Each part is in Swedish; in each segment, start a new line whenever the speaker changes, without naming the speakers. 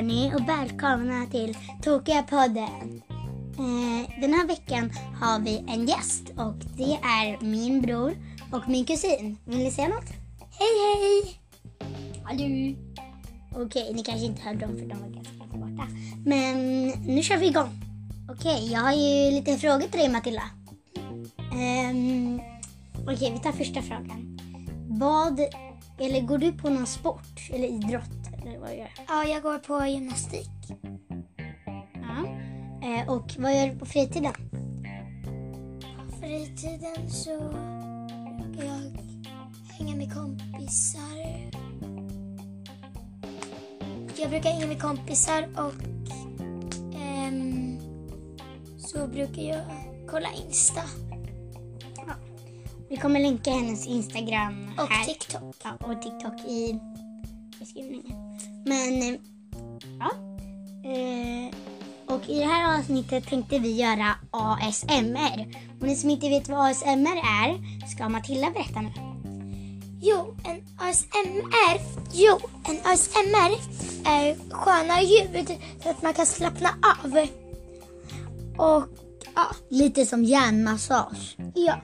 hörni och välkomna till Tokiga podden. Eh, den här veckan har vi en gäst och det är min bror och min kusin. Vill ni säga något? Hej hej! Hallå! Okej, ni kanske inte hörde dem för de var ganska borta. Men nu kör vi igång. Okej, jag har ju lite frågor till dig Matilda. Um, Okej, vi tar första frågan. Vad, eller går du på någon sport eller idrott? Eller vad gör du?
Ja, jag går på gymnastik.
Ja. Eh, och vad gör du på fritiden?
På fritiden så brukar jag hänga med kompisar. Jag brukar hänga med kompisar och ehm, så brukar jag kolla Insta
Vi kommer länka hennes Instagram
och
här.
TikTok.
Ja, och TikTok i beskrivningen. Men eh, ja. Eh, och i det här avsnittet tänkte vi göra ASMR. Och ni som inte vet vad ASMR är ska Matilda berätta nu.
Jo, en ASMR, jo, en ASMR är sköna ljud så att man kan slappna av. Och ja,
Lite som hjärnmassage.
ja.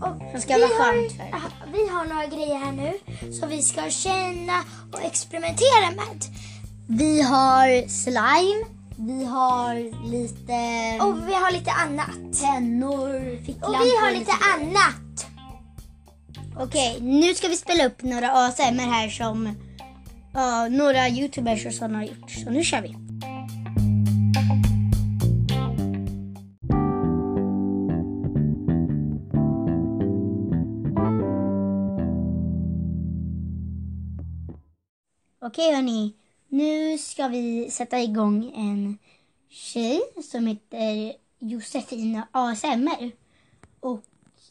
Och
Som ska
vi
vara skönt för.
ja, Vi har några grejer här nu som vi ska känna och experimentera med.
Vi har slime. Vi har lite
Och vi har lite annat.
pennor, ficklampor.
Och vi har lite annat.
Okej, nu ska vi spela upp några ASMR här som ja, några youtubers och sådana har gjort. Så nu kör vi. Okej hörni, nu ska vi sätta igång en tjej som heter Josefin ASMR. Och,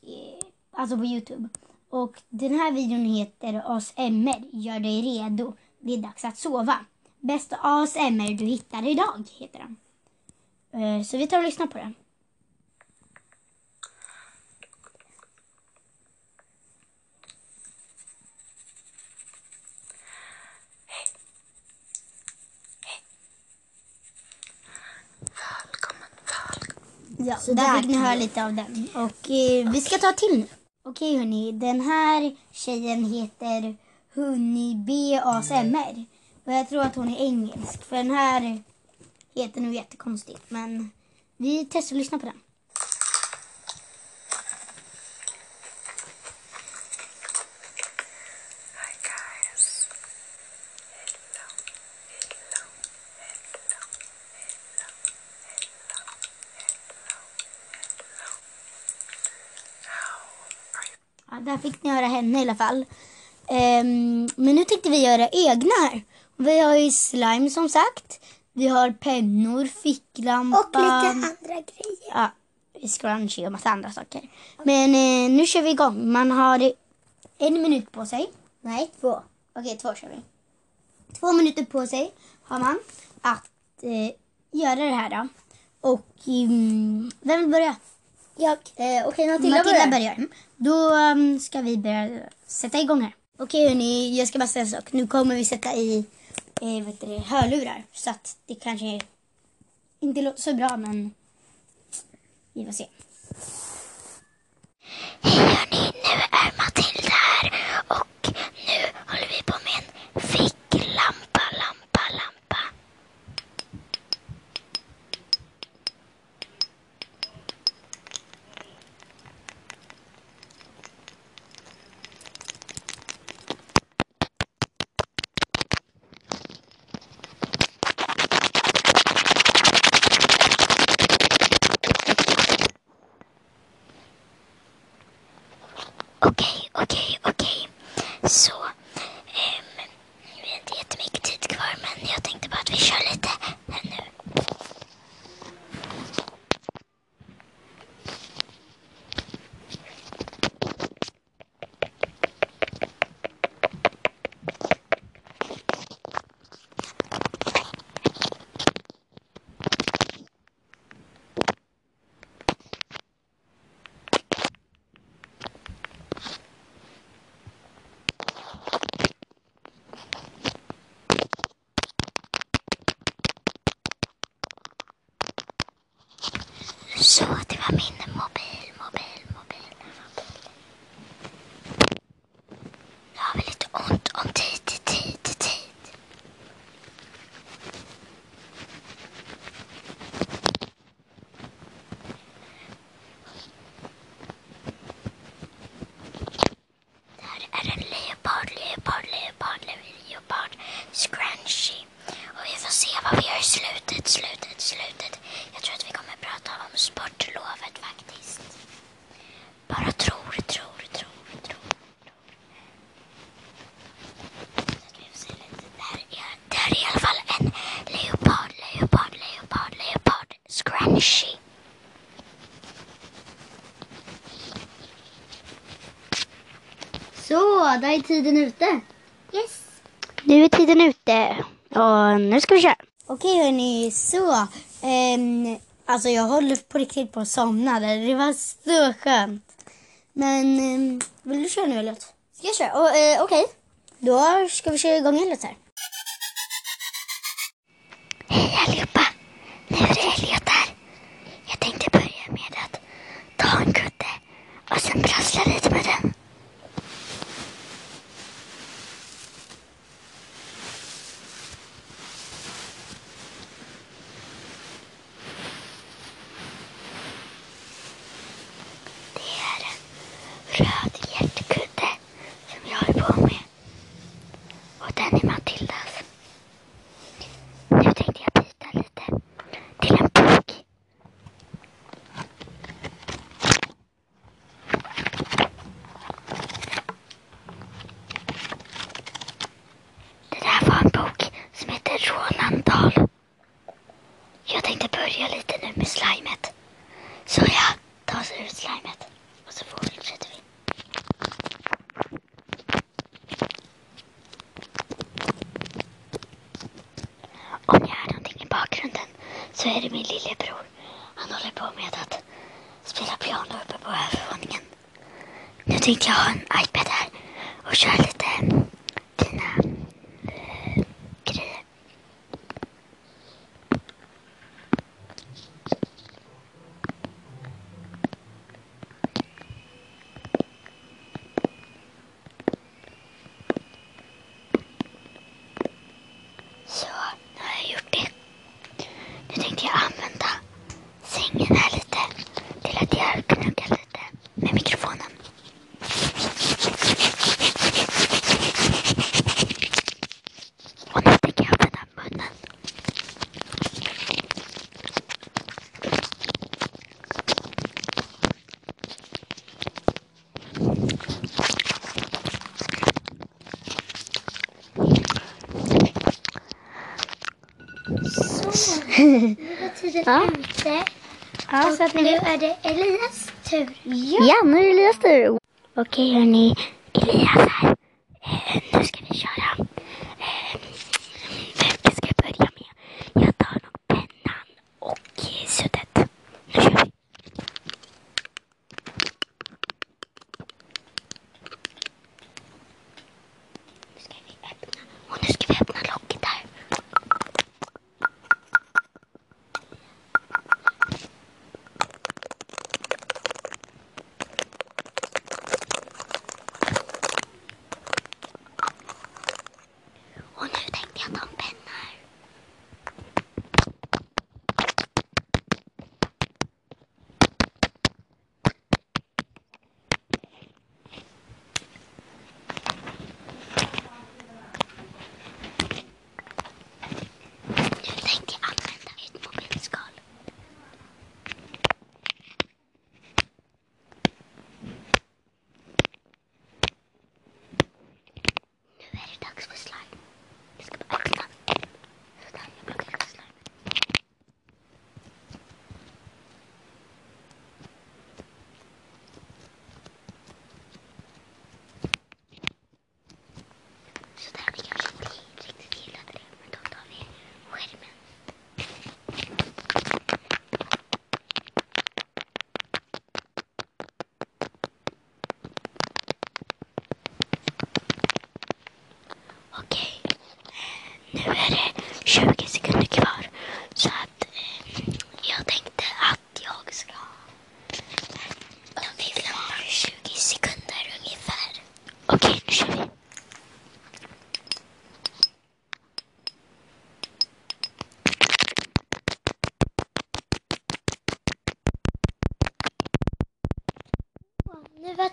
eh, alltså på Youtube. Och den här videon heter ASMR, gör dig redo. Det är dags att sova. Bästa ASMR du hittar idag, heter den. Eh, så vi tar och lyssnar på den. Ja,
Så
där fick ni höra lite av den. Och eh, vi ska ta till nu. Okej hörni, den här tjejen heter Honeybee ASMR. Och jag tror att hon är engelsk. För den här heter nog jättekonstigt. Men vi testar att lyssna på den. Ja, där fick ni höra henne i alla fall. Ehm, men nu tänkte vi göra egna här. Vi har ju slime som sagt. Vi har pennor, ficklampa.
Och lite andra grejer.
Ja, scrunchie och massa andra saker. Men eh, nu kör vi igång. Man har en minut på sig. Nej, två. Okej, två kör vi. Två minuter på sig har man att eh, göra det här då. Och mm, vem vill börja?
Jag.
Eh, Okej, Matilda,
börjar.
börjar. Mm. Då um, ska vi börja sätta igång här. Okej hörni, jag ska bara säga en sak. Nu kommer vi sätta i eh, vet du, hörlurar. Så att det kanske inte låter så bra men vi får se.
Hej hörni, nu är Matilda här och nu håller vi på med en ficklampa, lampa, lampa. Okej, okej, okej. Så, 昭和ではみんなモペ Bara
tror, tror, tror, tror. Så att vi får se lite. Det här är, det här är i alla fall en leopard, leopard, leopard, leopard scrunchy.
Så, där är tiden ute.
Yes. Nu är tiden ute och nu ska vi köra.
Okej hörni, så. ehm, alltså jag håller på riktigt på att somna där. Det var så skönt. Men eh, vill du köra nu eller? Ska jag köra? Oh, eh, Okej, då ska vi köra igång Elliot här.
Hej allihopa! Tiden
Ja.
ute.
Ja,
Och nu är det Elias tur.
Ja, nu är det Elias tur.
Okej hörni, Elias här.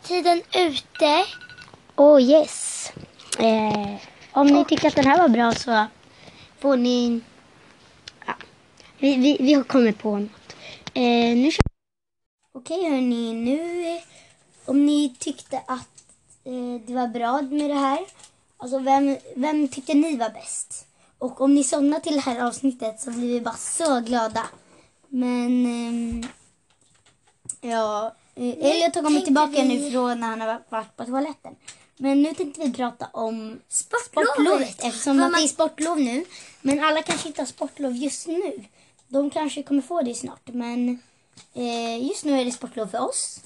Tiden ute.
Oh yes. Eh, om ni tycker att den här var bra så får ni... Ja, vi, vi, vi har kommit på något. Eh, nu kör Okej hörni, nu eh, om ni tyckte att eh, det var bra med det här. Alltså vem, vem tyckte ni var bäst? Och om ni somnar till det här avsnittet så blir vi bara så glada. Men ehm, ja, Elliot har kommit
tänkte
tillbaka
vi-
nu från när han har varit på toaletten. Men nu tänkte vi prata om
Sportlovet.
sportlovet eftersom
man-
det är sportlov nu. Men alla kanske inte har sportlov just nu. De kanske kommer få det snart. Men eh, just nu är det sportlov för oss.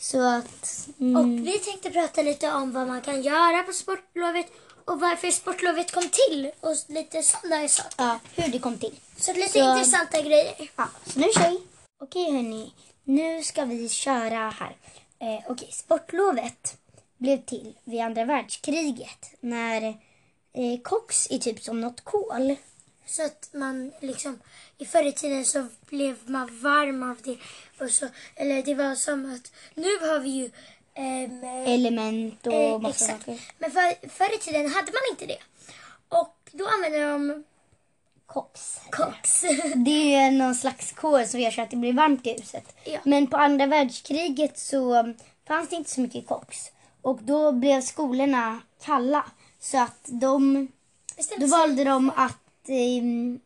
Så att... Mm,
Och vi tänkte prata lite om vad man kan göra på sportlovet och varför sportlovet kom till och lite sådana saker.
ja, hur det kom till.
Så lite
Så-
intressanta grejer.
Ja, så nu kör vi. Okej hörni, nu ska vi köra här. Eh, Okej, sportlovet blev till vid andra världskriget när eh, koks är typ som något kol.
Så att man liksom, i förr i tiden så blev man varm av det. Och så, eller det var som att, nu har vi ju ehm,
Element och
eh,
massa
exakt.
saker.
Men för, förr i tiden hade man inte det. Och då använde de
Koks.
koks.
Det är någon slags kol som gör så att det blir varmt i huset.
Ja.
Men på andra världskriget så fanns det inte så mycket koks. Och då blev skolorna kalla. Så att de, då valde de att um,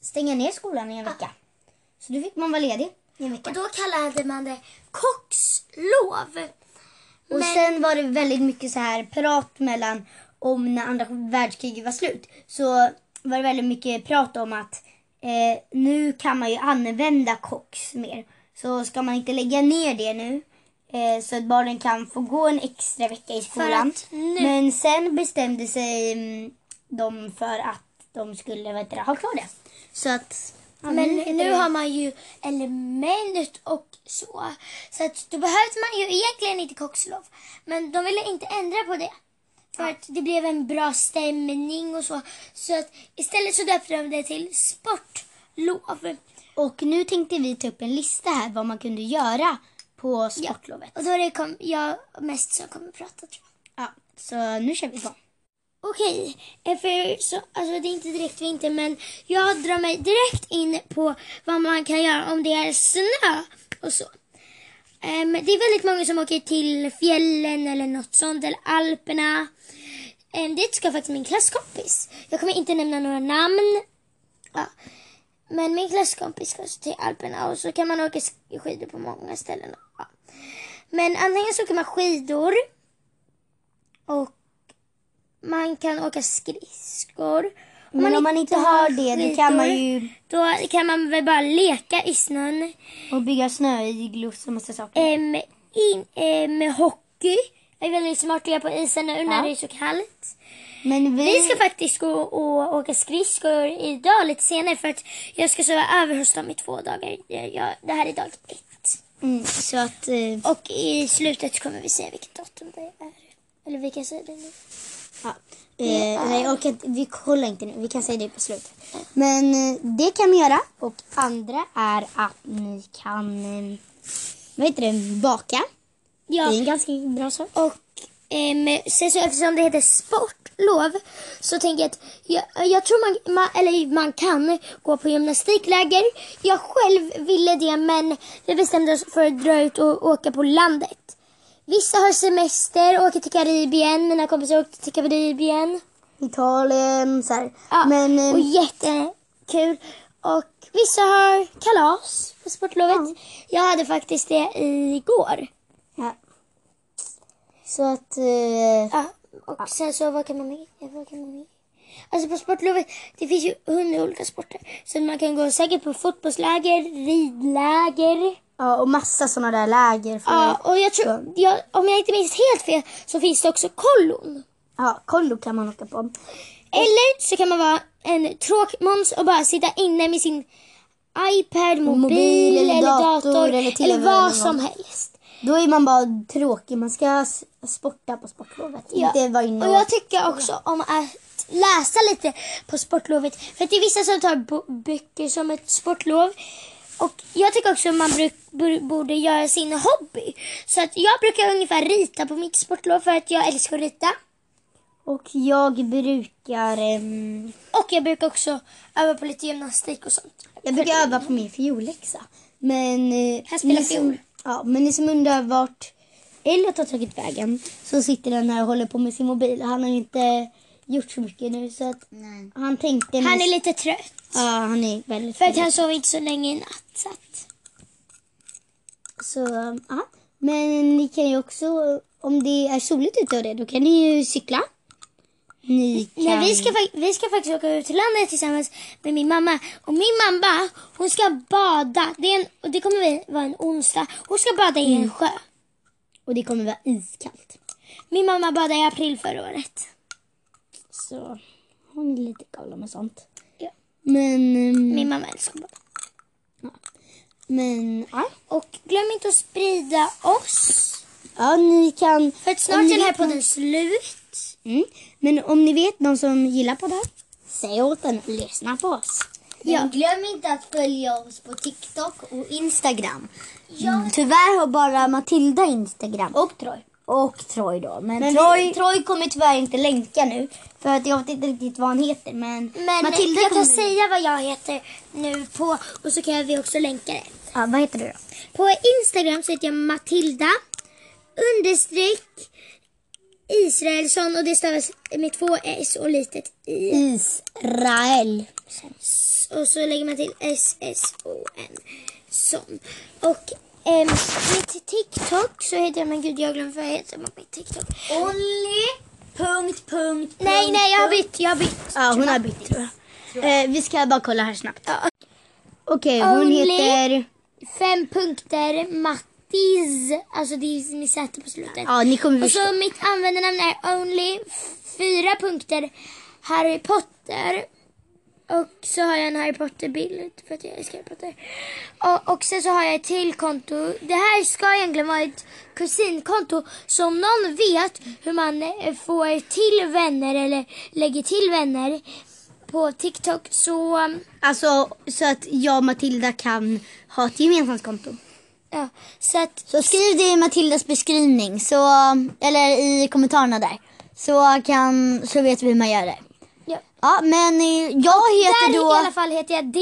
stänga ner skolan i en vecka. Så då fick man vara ledig i en vecka.
Och då kallade man det koxlov.
Och
Men-
sen var det väldigt mycket så här prat mellan om när andra världskriget var slut. Så var det väldigt mycket prat om att eh, nu kan man ju använda koks mer. Så ska man inte lägga ner det nu. Eh, så att barnen kan få gå en extra vecka i skolan. Men sen bestämde sig mm, de för att de skulle vet du, ha kvar det. Så att...
Men
heter
nu har man ju element och så. Så att då behövde man ju egentligen inte koxlov. Men de ville inte ändra på det. För att det blev en bra stämning och så. Så att istället så döpte de det till sportlov.
Och nu tänkte vi ta upp en lista här vad man kunde göra på sportlovet.
Och då är det kom, jag mest som kommer prata tror jag.
Ja, så nu kör vi igång.
Okej, eh, för så, alltså det är inte direkt vinter men jag drar mig direkt in på vad man kan göra om det är snö och så. Um, det är väldigt många som åker till fjällen eller något sånt, eller Alperna. Um, dit ska faktiskt min klasskompis. Jag kommer inte nämna några namn. Ja. Men min klasskompis ska till Alperna och så kan man åka skidor på många ställen. Ja. Men antingen så åker man skidor och man kan åka skridskor.
Men om man inte har det, då kan man ju
Då kan man väl bara leka i snön.
och bygga snöiglor och massa saker.
Ehm, in, ehm, hockey är väldigt smart att göra på isen nu när
Ja.
det är så kallt.
Men vi...
Vi ska faktiskt gå och åka skridskor idag lite senare för att jag ska sova över hos dem i två dagar. Jag, jag, det här är dag ett.
Mm, så att... Eh,
Och i slutet kommer vi se vilket datum det är. Eller vi kan säga det nu.
Ja. eh, nej, och att, vi kollar inte nu. Vi kan säga det på slutet. Men eh, det kan ni göra. Och andra är att ni kan... Eh, vad heter det? Baka.
Ja.
Det är en ganska bra sak.
Och ehm, sen så eftersom det heter sportlov så tänker jag att jag, jag tror man, man, eller man kan gå på gymnastikläger. Jag själv ville det men vi bestämde oss för att dra ut och åka på landet. Vissa har semester, åker till Karibien. Mina kompisar åkte till Karibien.
Italien, så här.
Ja,
Men... Eh,
och jättekul. Och vissa har kalas på sportlovet. Jag hade faktiskt det igår.
ja. Så att... Eh,
Ja, och sen så vad kan man? Ja, vad kan man med? Alltså på sportlovet, det finns ju hundra olika sporter. Så man kan gå säkert på fotbollsläger, ridläger.
ja, och massa sådana där läger. För,
Ja, och jag tror, jag, om jag inte minns helt fel så finns det också kollon.
ja, kollo kan man åka på.
Eller så kan man vara en tråkmåns och bara sitta inne med sin iPad, mobil,
Mobil eller
eller
dator
dator,
eller
eller,
TV eller
vad
något.
som helst.
Då är man bara tråkig. Man ska sporta på sportlovet. Inte vara inne
och
och...
jag tycker också om att läsa lite på sportlovet. För det är vissa som tar böcker som ett sportlov. och jag tycker också att man borde göra sin hobby. Så att jag brukar ungefär rita på mitt sportlov för att jag älskar att rita.
Och jag brukar... ehm,
Och jag brukar också öva på lite gymnastik och sånt.
jag brukar öva på min fiolläxa. Men... eh,
Han spelar
som-
fiol.
Ja, men ni som undrar vart Elliot har tagit vägen så sitter den här och håller på med sin mobil. Han har inte gjort så mycket nu så att han tänkte...
Han
mest-
är lite trött.
Ja, han är väldigt
För att han sov inte så länge i natt. Så att...
Så, ja. Men ni kan ju också, om det är soligt ute och det, då kan ni ju cykla. Ni kan...
Nej, vi, ska, vi ska faktiskt åka ut till landet tillsammans med min mamma. Och min mamma, hon ska bada. Det, är en, och det kommer vara en onsdag. Hon ska bada i en sjö.
Och det kommer vara iskallt.
Min mamma badade i april förra året.
Så hon är lite galen med sånt.
Ja.
Men, ehm,
Min mamma älskar att bada.
men ja.
Och glöm inte att sprida oss.
ja, ni kan...
För att snart är den här
vet någon-
podden slut.
Mm. Men om ni vet någon som gillar på det här, säg åt den, lyssna på oss.
Ja.
Men glöm inte att följa oss på TikTok och Instagram. Mm. Tyvärr har bara Matilda Instagram. Och Troy. Och Troy då. Men,
Men
Troy,
vi-
Troy kommer tyvärr inte länka nu. För att jag vet inte riktigt vad han heter. Men,
Men
Matilda
jag kan säga vad jag heter nu på och så kan vi också länka det.
Ja, vad heter du då?
På Instagram så heter jag Matilda understreck Israelsson och det stavas med två S och litet i.
Israel.
Och så lägger man till S-S-O-N. Son. Och ehm, mitt TikTok så heter jag, men gud jag glömde vad jag heter på mitt TikTok.
Only... Punkt, punkt,
Nej, nej jag har bytt, jag har bytt.
Ja, hon har bytt tror jag. Eh, vi ska bara kolla här snabbt.
Ja.
Okej, hon
Only-
heter...
Fem punkter Mattis, alltså det är med Z på slutet.
Ja, ni kommer
Och
förstå.
så mitt användarnamn är only fyra punkter Harry Potter. Och så har jag en Harry Potter-bild för att jag älskar Harry Potter. Och, och sen så har jag ett till konto. Det här ska egentligen vara ett kusinkonto. Så om någon vet hur man eh, får till vänner eller lägger till vänner på TikTok så um,
Alltså så att jag och Matilda kan ha ett gemensamt konto.
ja. Så att
Så skriv det i Matildas beskrivning, så, eller i kommentarerna där. Så, kan, så vet vi hur man gör det.
Ja.
Men eh, jag heter
Där
då...
i alla fall heter jag D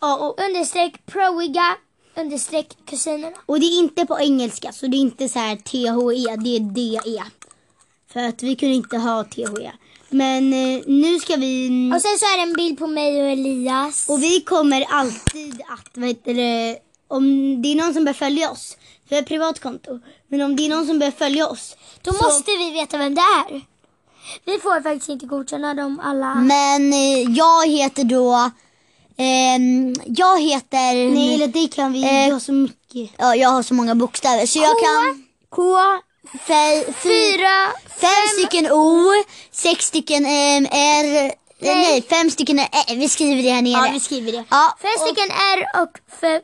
Ja, och,
understreck proiga understreck kusinerna.
och det är inte på engelska, så det är inte så här THE, det är DE. För att vi kunde inte ha THE. Men eh, nu ska vi...
Och sen så är det en bild på mig och Elias.
Och vi kommer alltid att, vad heter det, om det är någon som börjar följa oss, för ett privat konto, men om det är någon som börjar följa oss,
Då
så-
måste vi veta vem det är. Vi får faktiskt inte godkänna dem alla.
Men eh, jag heter då, ehm, jag heter...
Nej, eller
det kan vi,
eh,
du har så mycket. Ja, jag har så många bokstäver så jag
K.
kan... K, fe, fy,
Fyra,
fem stycken O, sex stycken ehm, R, nej. nej fem stycken R, vi skriver det här nere.
Ja, vi skriver det.
Ja,
fem
och-
stycken R och fem,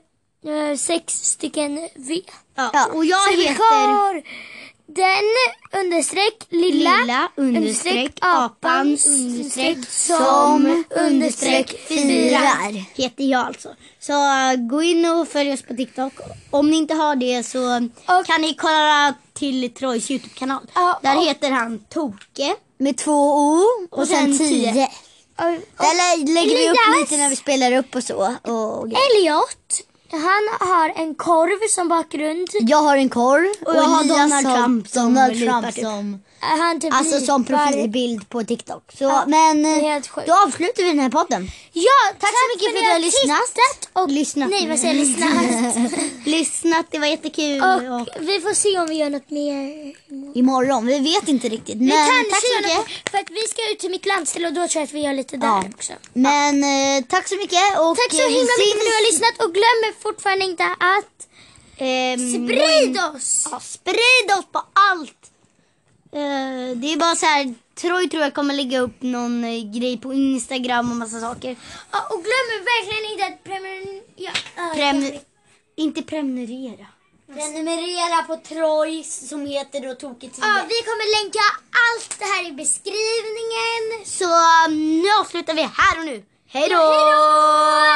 eh, sex stycken V.
Ja, och jag
Så vi
heter...
den understreck lilla,
Lilla understreck apan understreck som understreck firar. Heter jag alltså. Så äh, gå in och följ oss på TikTok. Om ni inte har det så
Och-
kan ni kolla till Troys YouTube-kanal.
Ja,
Där
och-
heter han Toke med två O och,
Och
sen
sen
10.
tio. Och,
Där lä- lägger vi upp lite när vi spelar upp och så. Och.
Elliot, han har en korv som bakgrund.
jag har en korv och,
jag har Donald Trump som
Donald Trump
typ.
som
Han typ
Alltså som profilbild på TikTok. Så, men
det är helt sjukt.
då avslutar vi den här podden.
Ja,
Tack så mycket för att du har lyssnat.
Och,
Lyssnat.
Nej, vad säger jag? Lyssnat.
lyssnat, det var jättekul.
och
Och
vi får se om vi gör något mer.
imorgon, vi vet inte riktigt. Men
Vi kanske
tack så
gör
mycket.
något, för att vi ska ut till mitt landställe och då tror jag att vi gör lite där
Ja.
också.
Men eh, tack så mycket. Och,
Tack så
eh, vi
himla mycket för att ni har
syns.
lyssnat och glöm fortfarande inte att
Ehm,
sprid oss!
Ja, sprid oss på allt. Eh, det är bara så här, Troy tror jag kommer lägga upp någon eh, grej på Instagram och massa saker.
Ja, och glöm verkligen inte att prenumerera. Ja, ja,
Prem- inte prenumerera. Prenumerera på Troy som heter då Tokigt
ja, vi kommer länka allt det här i beskrivningen.
Så um, nu avslutar vi här och nu. Hej då!
Då!